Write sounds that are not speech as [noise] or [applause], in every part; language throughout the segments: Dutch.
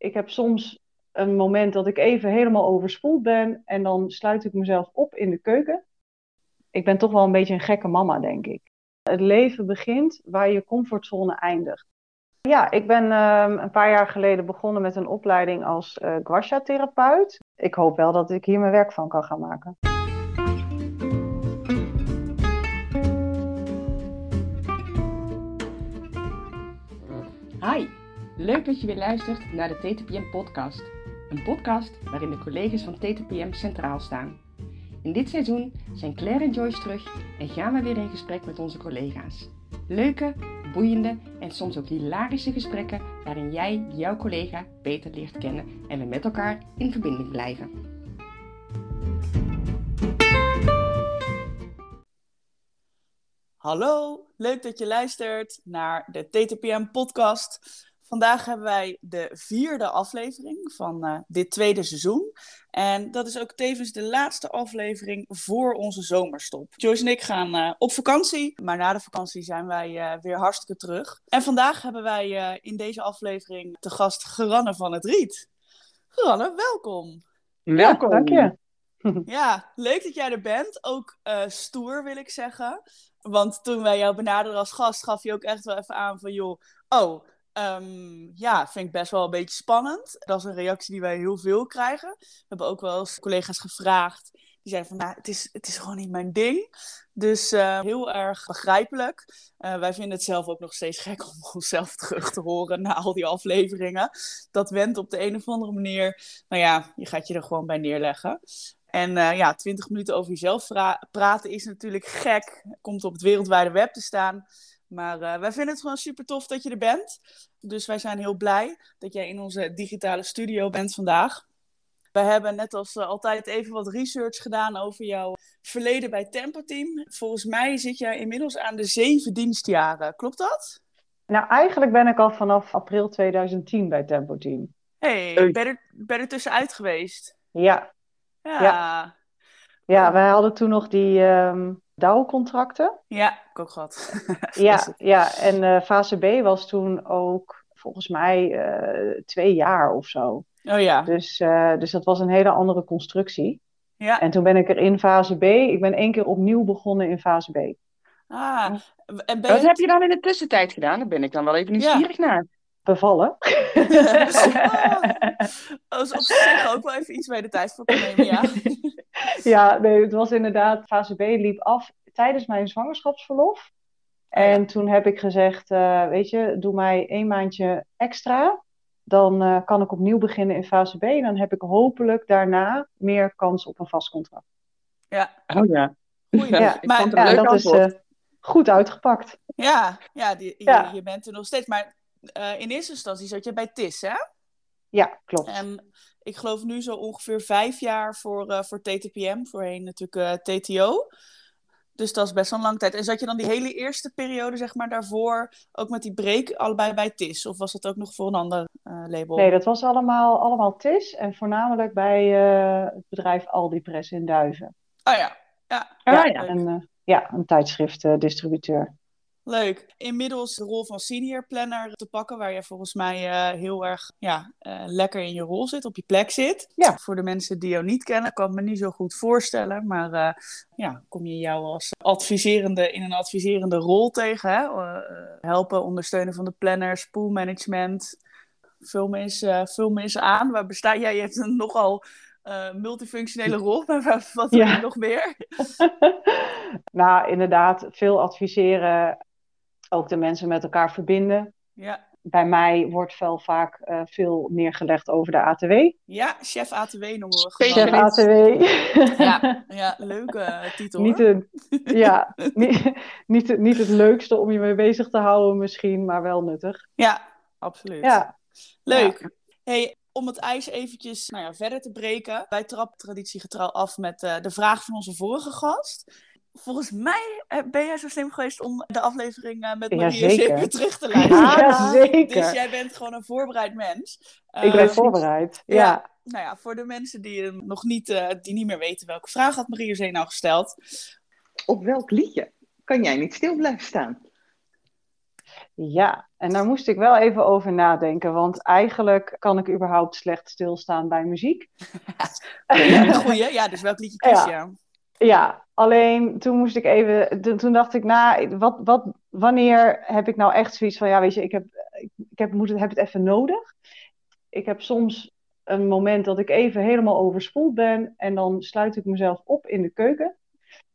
Ik heb soms een moment dat ik even helemaal overspoeld ben en dan sluit ik mezelf op in de keuken. Ik ben toch wel een beetje een gekke mama, denk ik. Het leven begint waar je comfortzone eindigt. Ja, ik ben ehm, een paar jaar geleden begonnen met een opleiding als uh, guasha-therapeut. Ik hoop wel dat ik hier mijn werk van kan gaan maken. Hi, leuk dat je weer luistert naar de TTPM podcast. Een podcast waarin de collega's van TTPM centraal staan. In dit seizoen zijn Claire en Joyce terug en gaan we weer in gesprek met onze collega's. Leuke, boeiende en soms ook hilarische gesprekken waarin jij jouw collega beter leert kennen en we met elkaar in verbinding blijven. Hallo, leuk dat je luistert naar de TTPM podcast. Vandaag hebben wij de vierde aflevering van uh, dit tweede seizoen. En dat is ook tevens de laatste aflevering voor onze zomerstop. Joyce en ik gaan uh, op vakantie, maar na de vakantie zijn wij uh, weer hartstikke terug. En vandaag hebben wij in deze aflevering te gast Geranne van het Riet. Geranne, welkom. Welkom. dank je. [laughs] Ja, leuk dat jij er bent. Ook stoer wil ik zeggen. Want toen wij jou benaderden als gast, gaf je ook echt wel even aan van joh, oh, Um, ja, vind ik best wel een beetje spannend. Dat is een reactie die wij heel veel krijgen. We hebben ook wel eens collega's gevraagd. Die zeiden van, nou, het is, het is gewoon niet mijn ding. Dus uh, heel erg begrijpelijk. Uh, wij vinden het zelf ook nog steeds [laughs] gek om onszelf terug te horen na al die afleveringen. Dat went op de een of andere manier. Nou ja, je gaat je er gewoon bij neerleggen. En uh, ja, 20 minuten over jezelf praten is natuurlijk gek. Komt op het wereldwijde web te staan. Maar uh, wij vinden het gewoon super tof dat je er bent. Dus wij zijn heel blij dat jij in onze digitale studio bent vandaag. We hebben net als uh, altijd even wat research gedaan over jouw verleden bij Tempo Team. Volgens mij zit jij inmiddels aan de zeven dienstjaren. Klopt dat? Nou, eigenlijk ben ik al vanaf april 2010 bij Tempo Team. hey, ben, er, ben er tussenuit geweest? Ja. Ja. Ja, ja wij hadden toen nog die... Um dauwcontracten. Ja, ik ook gehad. [laughs] ja, ja, en uh, fase B was toen ook volgens mij uh, twee jaar of zo. Oh ja. Dus, uh, dus dat was een hele andere constructie. Ja. En toen ben ik er in fase B, ik ben één keer opnieuw begonnen in fase B. Ah, en ben Wat heb je dan in de tussentijd gedaan? Daar ben ik dan wel even nieuwsgierig ja. naar. Bevallen. oh, dus op zich ook wel even iets bij de tijd voor nemen, ja. [laughs] ja, nee, het was inderdaad, fase B liep af tijdens mijn zwangerschapsverlof. En toen heb ik gezegd, uh, weet je, doe mij één maandje extra. Dan uh, kan ik opnieuw beginnen in fase B. En dan heb ik hopelijk daarna meer kans op een vast contract. Ja. Oh ja. Goeie, ja, ik maar, vond het ja, dat antwoord. is uh, goed uitgepakt. Ja, ja, die, ja. Je, je, bent er nog steeds. Maar in eerste instantie zat je bij TIS, hè? Ja, klopt. En ik geloof nu zo ongeveer vijf jaar voor, uh, voor TTPM, voorheen natuurlijk uh, TTO. Dus dat is best wel een lange tijd. En zat je dan die hele eerste periode, zeg maar, daarvoor ook met die break allebei bij TIS? Of was dat ook nog voor een ander uh, label? Nee, dat was allemaal, allemaal TIS en voornamelijk bij het bedrijf Aldi Press in Duiven. Oh ja, ja. ja, ja. En, ja een tijdschriftdistributeur. Leuk. Inmiddels de rol van senior planner te pakken, waar je volgens mij uh, heel erg ja, uh, lekker in je rol zit, op je plek zit. Ja. Voor de mensen die jou niet kennen, kan ik me niet zo goed voorstellen. Maar uh, ja, kom je jou als adviserende in een adviserende rol tegen? Hè? helpen, ondersteunen van de planners, poolmanagement. Vul me eens, vul me eens aan. Waar bestaat jij? Je hebt een nogal uh, multifunctionele rol, [laughs] maar wat ja. nog meer? [laughs] nou, inderdaad, veel adviseren, ook de mensen met elkaar verbinden. Ja. Bij mij wordt wel vaak uh, veel neergelegd over de ATW. Ja, chef ATW noemen we gewoon. Chef ATW. Ja, [laughs] ja leuke titel. Niet, een, ja, [laughs] niet, niet, niet het leukste om je mee bezig te houden misschien, maar wel nuttig. Ja, absoluut. Ja. Leuk. Ja. Hey, om het ijs eventjes nou ja, verder te breken. Wij trappen traditiegetrouw af met uh, de vraag van onze vorige gast. Volgens mij ben jij zo slim geweest om de aflevering uh, met Maria ja, zeker terug te luisteren. Ja, zeker. Dus jij bent gewoon een voorbereid mens. Ik ben uh, voorbereid, ja. ja. Nou ja, voor de mensen die, nog niet, die niet meer weten welke vraag had Maria Zee nou gesteld. Op welk liedje kan jij niet stil blijven staan? Ja, en daar moest ik wel even over nadenken, want eigenlijk kan ik überhaupt slecht stilstaan bij muziek. [laughs] Goeie, ja, dus welk liedje kies je? Ja. Ja, alleen toen moest ik even, toen, dacht ik, nou, wat, wat, wanneer heb ik nou echt zoiets van, ja, weet je, ik heb, ik, heb, moet het, heb het even nodig. Ik heb soms een moment dat ik even helemaal overspoeld ben en dan sluit ik mezelf op in de keuken.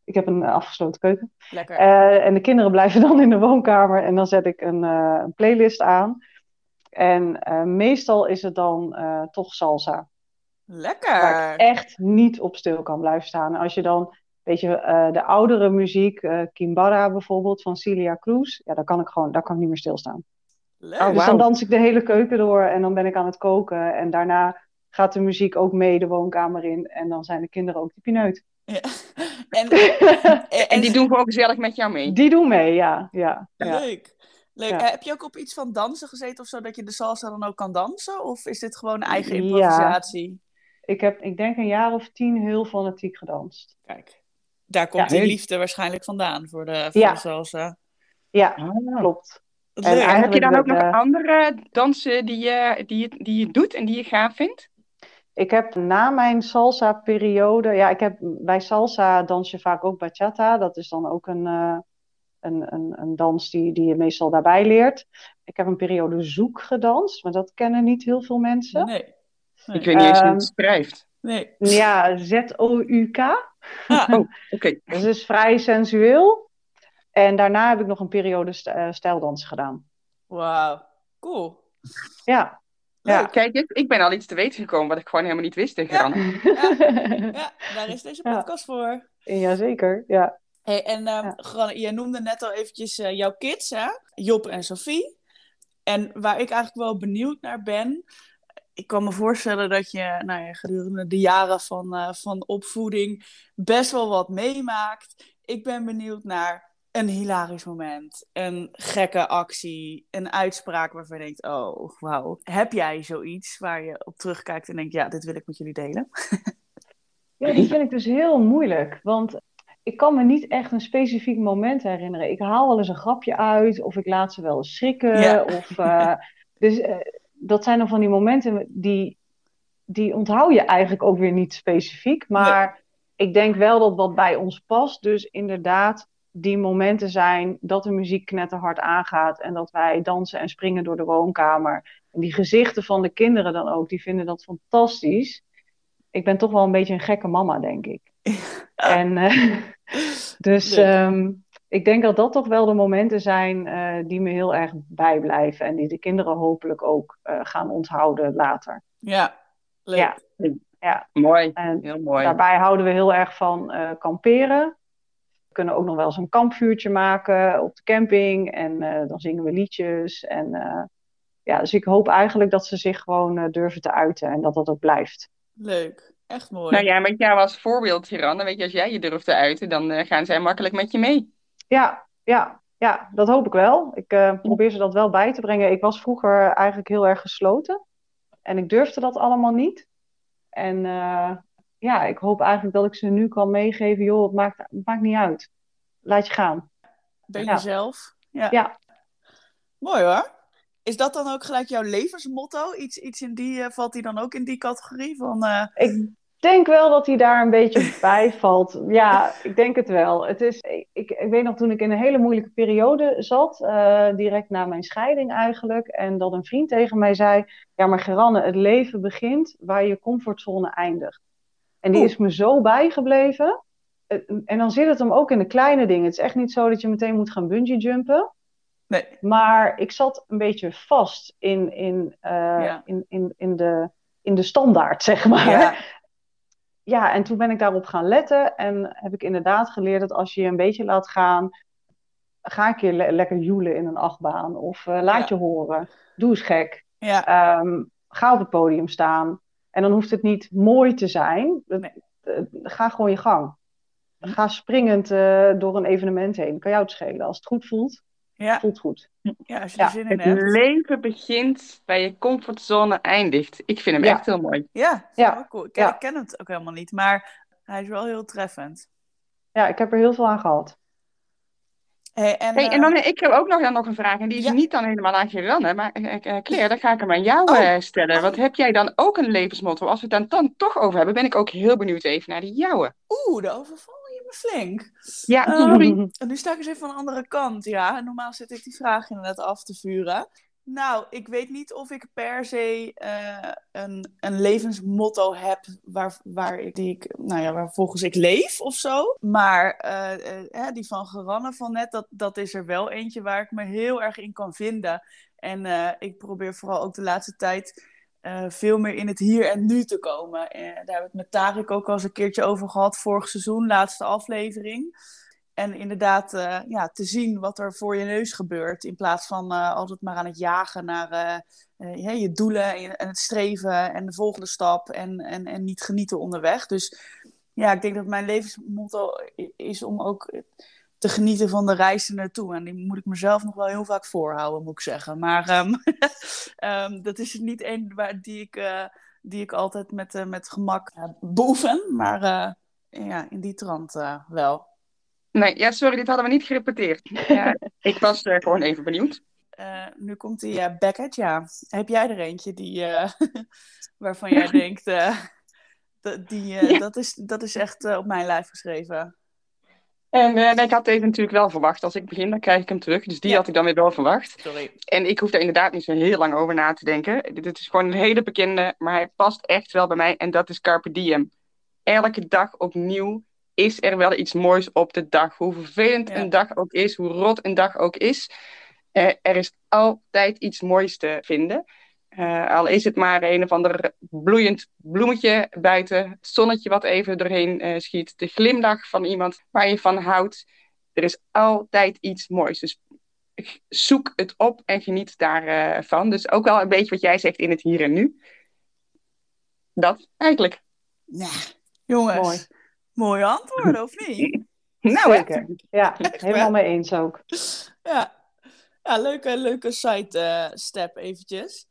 Ik heb een afgesloten keuken. Lekker. Eh, en de kinderen blijven [laughs] dan in de woonkamer en dan zet ik een, eh, een playlist aan. En eh, meestal is het dan toch salsa. Lekker. Waar ik echt niet op stil kan blijven staan. Als je dan, weet je, eh, de oudere muziek, eh Kimbara bijvoorbeeld, van Celia Cruz, ja, daar kan ik gewoon, daar kan ik niet meer stilstaan. Leuk. Oh, Dus wauw. dan dans ik de hele keuken door en dan ben ik aan het koken. En daarna gaat de muziek ook mee de woonkamer in. En dan zijn de kinderen ook de pineut. Ja. [laughs] En, en, En die doen gewoon gezellig met jou mee. Die doen mee, ja. ja, ja. Leuk. Leuk. Ja. Eh, heb je ook op iets van dansen gezeten of zo, dat je de salsa dan ook kan dansen? Of is dit gewoon eigen Ja. improvisatie? Ik heb, ik denk, een jaar of tien heel fanatiek gedanst. Kijk, daar komt Ja, die liefde waarschijnlijk vandaan voor de, voor Ja. de salsa. Ja, Ah. klopt. En Heb je dan ook de- nog de- andere dansen die je, die, je, die je doet en die je gaaf vindt? Ik heb na mijn salsa-periode, ja, ik heb bij salsa dans je vaak ook bachata. Dat is dan ook een, eh, een, een, een dans die, die je meestal daarbij leert. Ik heb een periode zoek gedanst, maar dat kennen niet heel veel mensen. Nee. Nee. Ik weet niet eens hoe Ehm, het schrijft. nee. Ja, Z-O-U-K. Ah, Oh, oké. Dat is dus vrij sensueel. En daarna heb ik nog een periode st- eh, stijldans gedaan. Wauw. Cool. Ja. Leuk. Ja. Kijk ik ben al iets te weten gekomen wat ik gewoon helemaal niet wist tegen Ja. [laughs] Ja, daar is deze Ja. podcast voor. Jazeker, ja. Hey, en ehm Ja. Granne, jij noemde net al eventjes eh, jouw kids, hè? Job en Sophie. En waar ik eigenlijk wel benieuwd naar ben... Ik kan me voorstellen dat je nou ja, gedurende de jaren van, eh, van opvoeding best wel wat meemaakt. Ik ben benieuwd naar een hilarisch moment, een gekke actie, een uitspraak waarvan je denkt, oh, wauw. Heb jij zoiets waar je op terugkijkt en denkt, ja, dit wil ik met jullie delen? [laughs] Ja, die vind ik dus heel moeilijk. Want ik kan me niet echt een specifiek moment herinneren. Ik haal wel eens een grapje uit, of ik laat ze wel eens schrikken. Ja. Of, eh, [laughs] dus eh, dat zijn dan van die momenten die, die onthoud je eigenlijk ook weer niet specifiek. Maar ik denk wel dat wat bij ons past, dus inderdaad die momenten zijn dat de muziek knetterhard aangaat en dat wij dansen en springen door de woonkamer. En die gezichten van de kinderen dan ook, die vinden dat fantastisch. Ik ben toch wel een beetje een gekke mama, denk ik. En eh, [laughs] dus ehm, ik denk dat dat toch wel de momenten zijn eh, die me heel erg bijblijven en die de kinderen hopelijk ook eh, gaan onthouden later. Ja, leuk. Ja. Ja, Mooi, en heel mooi. daarbij houden we heel erg van eh, kamperen. We kunnen ook nog wel eens een kampvuurtje maken op de camping en eh, dan zingen we liedjes. En eh, ja, dus ik hoop eigenlijk dat ze zich gewoon eh, durven te uiten en dat dat ook blijft. Leuk. Echt mooi. Nou ja, met jou als voorbeeld, Hiran, dan weet je, als jij je durft te uiten, dan eh, gaan zij makkelijk met je mee. Ja, ja, ja, dat hoop ik wel. Ik eh, probeer ze dat wel bij te brengen. Ik was vroeger eigenlijk heel erg gesloten en ik durfde dat allemaal niet. En eh, ja, ik hoop eigenlijk dat ik ze nu kan meegeven, joh, het maakt, het maakt niet uit. Laat je gaan. Ben Ja. jezelf. Ja. Ja. Mooi hoor. Is dat dan ook gelijk jouw levensmotto? Iets, iets in die, eh, valt die dan ook in die categorie van... Ik denk wel dat hij daar een beetje [laughs] bij valt. Ja, ik denk het wel. Het is, ik, ik weet nog toen ik in een hele moeilijke periode zat, eh, direct na mijn scheiding eigenlijk, en dat een vriend tegen mij zei: Ja, maar Geranne, het leven begint waar je comfortzone eindigt. En die Oeh. is me zo bijgebleven. Eh, En dan zit het hem ook in de kleine dingen. Het is echt niet zo dat je meteen moet gaan bungee jumpen. Nee. Maar ik zat een beetje vast in, in, eh, Ja. in, in, in, de, in de standaard, zeg maar. ja. Ja, en toen ben ik daarop gaan letten en heb ik inderdaad geleerd dat als je je een beetje laat gaan, ga een keer le- lekker joelen in een achtbaan of eh, laat Ja. je horen. Doe eens gek. ja. Ehm, ga op het podium staan. En dan hoeft het niet mooi te zijn. Nee. ga gewoon je gang. Ga springend eh, door een evenement heen. Kan jou het schelen. Als het goed voelt, Ja. voelt goed. ja, als je Ja, zin in Het hebt. leven begint bij je comfortzone eindigt. Ik vind hem Ja. echt heel mooi. Ja, Ja. cool. Ik ken, Ja. ik ken het ook helemaal niet, maar hij is wel heel treffend. Ja, ik heb er heel veel aan gehad. Hey, en, Hey, en eh, dan, ik heb ook nog, dan nog een vraag, en die is Ja. niet dan helemaal aan Geranne, maar eh, Claire, dan ga ik hem aan jou Oh. stellen. Want heb jij dan ook een levensmotto? Als we het dan, dan toch over hebben, ben ik ook heel benieuwd even naar die jouwe. Oeh, de overvallen je me flink. Ja, Ehm. [laughs] En nu sta ik eens even aan de andere kant, ja. Normaal zit ik die vraag inderdaad af te vuren. Nou, ik weet niet of ik per se eh, een, een levensmotto heb waar, waar, ik, die ik, nou ja, waar volgens ik leef of zo. Maar eh, eh, die van Geranne van net, dat, dat is er wel eentje waar ik me heel erg in kan vinden. En ik probeer vooral ook de laatste tijd eh, veel meer in het hier en nu te komen. Eh, daar hebben we het met Tarik ook al eens een keertje over gehad, vorig seizoen, laatste aflevering. En inderdaad, eh, ja, te zien wat er voor je neus gebeurt. In plaats van altijd maar aan het jagen naar je doelen en, het streven en de volgende stap. En, en, en niet genieten onderweg. Dus ja, ik denk dat mijn levensmotto is om ook te genieten van de reis er naartoe. En die moet ik mezelf nog wel heel vaak voorhouden, moet ik zeggen. Maar ehm, [laughs] ehm, dat is niet één waar, die, ik, eh, die ik altijd met, eh, met gemak uh, beoefen. Maar eh, ja, in die trant eh, wel. Nee, ja, sorry, dit hadden we niet gerepeteerd. Ja, [laughs] ik was eh, gewoon even benieuwd. Eh, nu komt die eh Beckett, ja. Heb jij er eentje die, eh, [laughs] waarvan jij denkt, eh, dat, die, eh, Ja. dat, is, dat is echt eh, op mijn lijf geschreven? En eh, nee, ik had deze natuurlijk wel verwacht. Als ik begin, dan krijg ik hem terug. Dus die Ja. had ik dan weer wel verwacht. Sorry. En ik hoef daar inderdaad niet zo heel lang over na te denken. Dit is gewoon een hele bekende, maar hij past echt wel bij mij. En dat is Carpe Diem. Elke dag opnieuw is er wel iets moois op de dag. Hoe vervelend Ja. een dag ook is, hoe rot een dag ook is. eh, er is altijd iets moois te vinden. Eh, al is het maar een of ander bloeiend bloemetje buiten. Het zonnetje wat even doorheen eh, schiet. De glimlach van iemand waar je van houdt. Er is altijd iets moois. Dus zoek het op en geniet daarvan. van. dus ook wel een beetje wat jij zegt in het hier en nu. Dat eigenlijk. Ja, jongens. Mooi. Mooie antwoorden, of niet? [laughs] Nou? Zeker. Ja, helemaal mee eens ook. Ja, ja leuke, leuke side eh, step eventjes.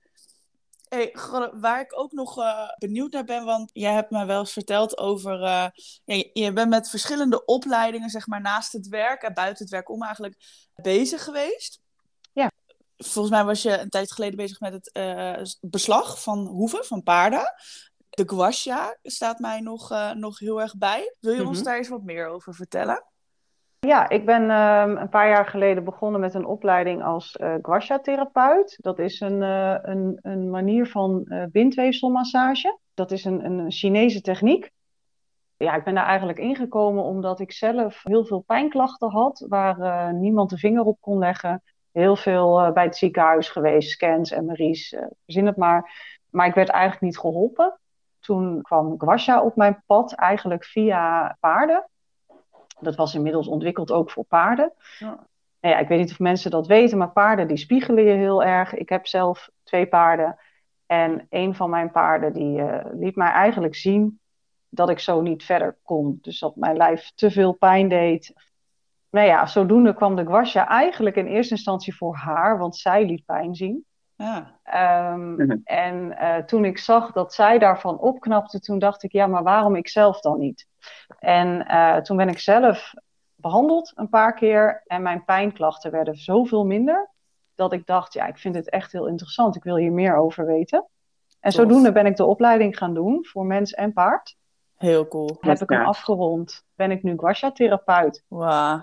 Hey, waar ik ook nog eh, benieuwd naar ben, want jij hebt me wel eens verteld over... eh, je- je bent met verschillende opleidingen, zeg maar, naast het werk en buiten het werk om eigenlijk bezig geweest. Ja. Volgens mij was je een tijd geleden bezig met het eh, beslag van hoeven, van paarden. De guasha staat mij nog, nog heel erg bij. Wil je ons Mhm. daar eens wat meer over vertellen? Ja, ik ben ehm, een paar jaar geleden begonnen met een opleiding als eh guasha-therapeut. Dat is een, eh, een, een manier van eh bindweefselmassage. Dat is een, een Chinese techniek. Ja, ik ben daar eigenlijk ingekomen omdat ik zelf heel veel pijnklachten had, waar niemand de vinger op kon leggen. Heel veel bij het ziekenhuis geweest, scans, MRI's, verzin het maar. Maar ik werd eigenlijk niet geholpen. Toen kwam guasha op mijn pad, eigenlijk via paarden. Dat was inmiddels ontwikkeld ook voor paarden. Ja. Nou ja, ik weet niet of mensen dat weten, maar paarden die spiegelen je heel erg. Ik heb zelf twee paarden. En een van mijn paarden die eh, liet mij eigenlijk zien dat ik zo niet verder kon. Dus dat mijn lijf te veel pijn deed. Nou ja, zodoende kwam de guasha eigenlijk in eerste instantie voor haar, want zij liet pijn zien. Ja. Ehm, Mhm. En eh, toen ik zag dat zij daarvan opknapte, toen dacht ik, ja, maar waarom ik zelf dan niet? En eh, toen ben ik zelf behandeld een paar keer en mijn pijnklachten werden zoveel minder, dat ik dacht, ja, ik vind het echt heel interessant, ik wil hier meer over weten. En Tof. zodoende ben ik de opleiding gaan doen voor mens en paard. Heel cool. Heb ik hem afgerond, ben ik nu guasha-therapeut. Wauw.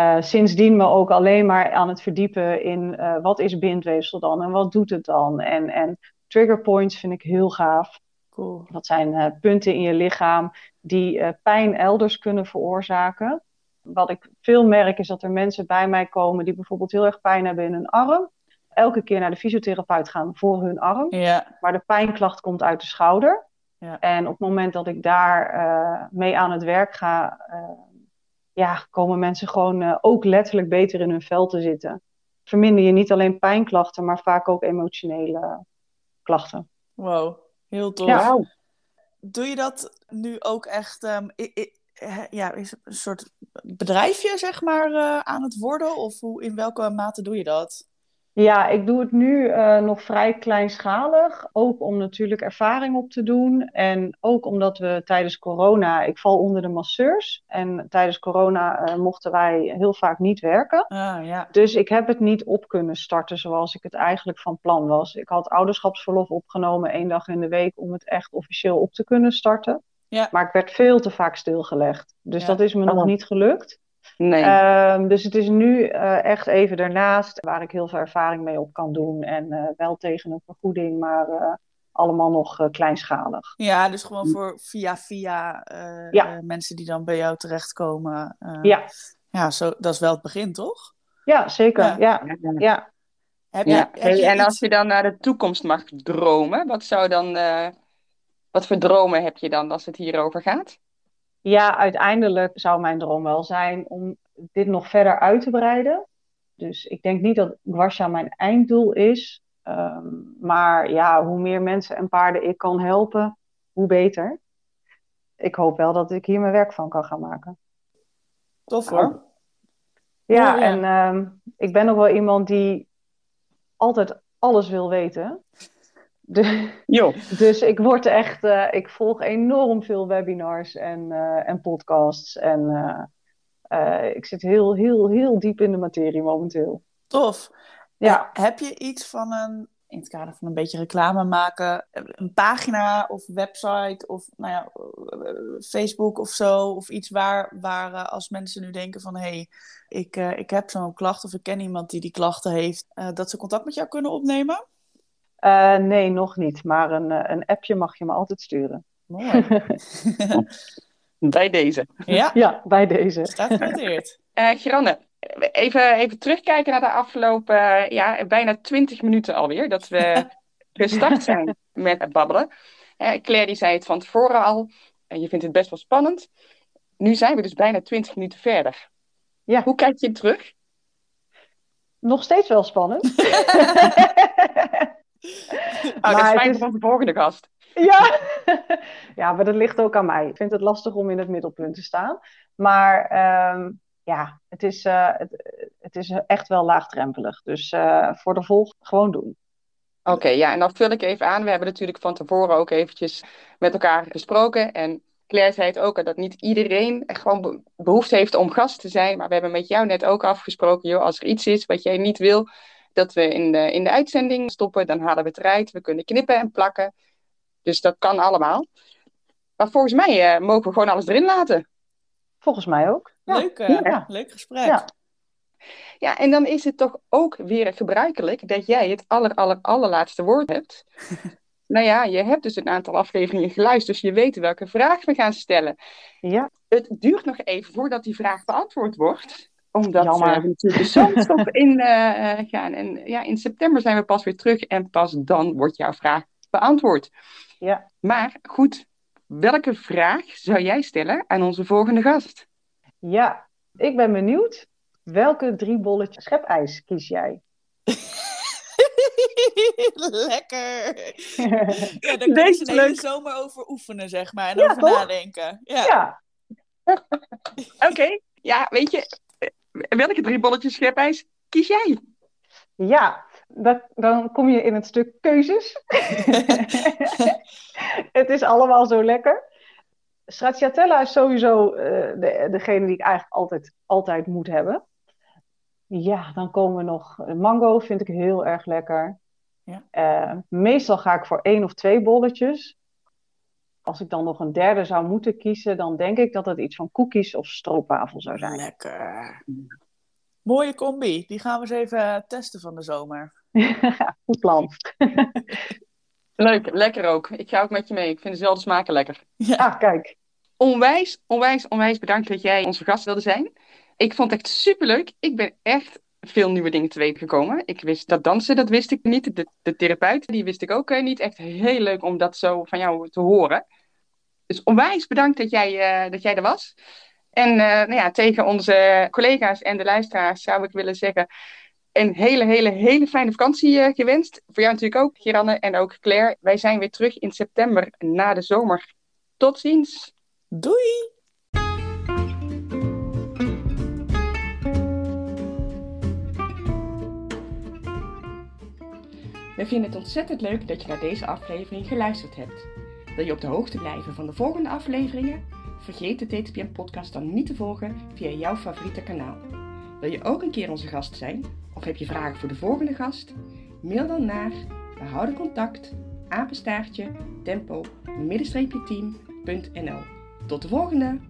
Eh, sindsdien me ook alleen maar aan het verdiepen in eh, wat is bindweefsel dan en wat doet het dan. En, en trigger points vind ik heel gaaf. Cool. Dat zijn eh, punten in je lichaam die pijn elders kunnen veroorzaken. Wat ik veel merk is dat er mensen bij mij komen die bijvoorbeeld heel erg pijn hebben in hun arm. Elke keer naar de fysiotherapeut gaan voor hun arm. Ja. Maar de pijnklacht komt uit de schouder. Ja. En op het moment dat ik daar mee aan het werk ga, ja, komen mensen gewoon eh, ook letterlijk beter in hun vel te zitten. Verminder je niet alleen pijnklachten, maar vaak ook emotionele klachten. Wow. Heel tof. Ja. Doe je dat nu ook echt... ehm, i- i- eh, ja, is het een soort bedrijfje, zeg maar, eh, aan het worden? Of hoe, in welke mate doe je dat? Ja, ik doe het nu eh, nog vrij kleinschalig. Ook om natuurlijk ervaring op te doen. En ook omdat we tijdens corona, ik val onder de masseurs. En tijdens corona eh, mochten wij heel vaak niet werken. Ah, ja. Dus ik heb het niet op kunnen starten zoals ik het eigenlijk van plan was. Ik had ouderschapsverlof opgenomen één dag in de week om het echt officieel op te kunnen starten. Ja. Maar ik werd veel te vaak stilgelegd. Dus Ja. dat is me nog niet gelukt. Nee. Ehm, dus het is nu eh, echt even daarnaast waar ik heel veel ervaring mee op kan doen. En eh, wel tegen een vergoeding, maar eh, allemaal nog eh, kleinschalig. Ja, dus gewoon voor via via Ja. mensen die dan bij jou terechtkomen. eh, Ja, ja zo, dat is wel het begin, toch? ja zeker. Ja. Ja. Ja. Ja. Heb je, Ja. heb Hey, je en als je dan naar de toekomst mag dromen, wat zou dan, eh, wat voor dromen heb je dan als het hierover gaat? Ja, uiteindelijk zou mijn droom wel zijn om dit nog verder uit te breiden. Dus ik denk niet dat Guasha mijn einddoel is. Ehm, maar ja, hoe meer mensen en paarden ik kan helpen, hoe beter. Ik hoop wel dat ik hier mijn werk van kan gaan maken. Tof hoor. Ja, ja. en ehm, ik ben ook wel iemand die altijd alles wil weten. De- Jo. dus ik word echt, eh, ik volg enorm veel webinars en, eh, en podcasts. En eh, ik zit heel, heel, heel diep in de materie momenteel. Tof. Ja. Heb je iets van een, in het kader van een beetje reclame maken, een pagina of website of nou ja, Facebook of zo? Of iets waar, waar als mensen nu denken van hé, hey, ik, ik heb zo'n klacht of ik ken iemand die die klachten heeft, dat ze contact met jou kunnen opnemen? Eh, nee, nog niet. Maar een, eh, een appje mag je me altijd sturen. Mooi. [laughs] [laughs] Bij deze. ja, Ja, bij deze. staat genoteerd. [laughs] Eh Geranne, even, even terugkijken naar de afgelopen ja, bijna 20 minuten alweer dat we gestart zijn met het babbelen. Claire die zei het van tevoren al, en je vindt het best wel spannend. Nu zijn we dus bijna 20 minuten verder. Ja. Hoe kijk je terug? Nog steeds wel spannend. [laughs] Oh, Maar dat is het fijn is- voor onze volgende gast. Ja. [laughs] ja, maar dat ligt ook aan mij. Ik vind het lastig om in het middelpunt te staan. Maar ehm, ja, het is, eh, het, het is echt wel laagdrempelig. Dus eh, voor de volg gewoon doen. Oké, ja, en dan vul ik even aan. We hebben natuurlijk van tevoren ook eventjes met elkaar gesproken. En Claire zei het ook, dat niet iedereen echt gewoon be- behoefte heeft om gast te zijn. Maar we hebben met jou net ook afgesproken, joh, als er iets is wat jij niet wil dat we in de, in de uitzending stoppen, dan halen we het eruit. We kunnen knippen en plakken. Dus dat kan allemaal. Maar volgens mij eh, mogen we gewoon alles erin laten. Volgens mij ook. Ja. Leuk, eh, Ja. leuk gesprek. Ja. Ja, en dan is het toch ook weer gebruikelijk dat jij het aller, aller, allerlaatste woord hebt. [laughs] nou ja, je hebt dus een aantal afleveringen geluisterd, dus je weet welke vraag we gaan stellen. Ja. Het duurt nog even voordat die vraag beantwoord wordt. Omdat Jammer. we natuurlijk de zomerstop [laughs] in eh, eh, gaan. En ja, in september zijn we pas weer terug en pas dan wordt jouw vraag beantwoord. Ja. Maar goed, welke vraag zou jij stellen aan onze volgende gast? ja, ik ben benieuwd. Welke drie bolletjes schepijs kies jij? [laughs] Lekker. Ja, daar kun je een hele zomer over oefenen, zeg maar. En Ja, over toch? nadenken. Ja. Ja, [laughs] Oké, ja, weet je, welke drie bolletjes schepijs kies jij? ja. Dat, dan kom je in het stuk keuzes. [laughs] het is allemaal zo lekker. Stracciatella is sowieso eh, de, degene die ik eigenlijk altijd, altijd moet hebben. Ja, dan komen we nog. Mango vind ik heel erg lekker. Ja. Eh, meestal ga ik voor één of twee bolletjes. Als ik dan nog een derde zou moeten kiezen, dan denk ik dat het iets van cookies of stroopwafel zou zijn. Lekker. Mooie combi. Die gaan we eens even testen van de zomer. [laughs] Goed plan. [laughs] Leuk, lekker ook. Ik ga ook met je mee. Ik vind dezelfde smaken lekker. Ja. Ah, kijk. Onwijs, onwijs, onwijs bedankt dat jij onze gast wilde zijn. Ik vond het echt superleuk. Ik ben echt veel nieuwe dingen te weten gekomen. Ik wist dat dansen, dat wist ik niet. De, de die wist ik ook eh, niet. Echt heel leuk om dat zo van jou te horen. Dus onwijs bedankt dat jij, eh, dat jij er was. En eh, nou ja, tegen onze collega's en de luisteraars zou ik willen zeggen... een hele, hele, hele fijne vakantie gewenst. Voor jou natuurlijk ook, Geranne en ook Claire. Wij zijn weer terug in september na de zomer. Tot ziens! Doei! We vinden het ontzettend leuk dat je naar deze aflevering geluisterd hebt. Wil je op de hoogte blijven van de volgende afleveringen? Vergeet de TTPM podcast dan niet te volgen via jouw favoriete kanaal. Wil je ook een keer onze gast zijn? Of heb je vragen voor de volgende gast? Mail dan naar behouden contact apenstaartje tempo team.nl. Tot de volgende!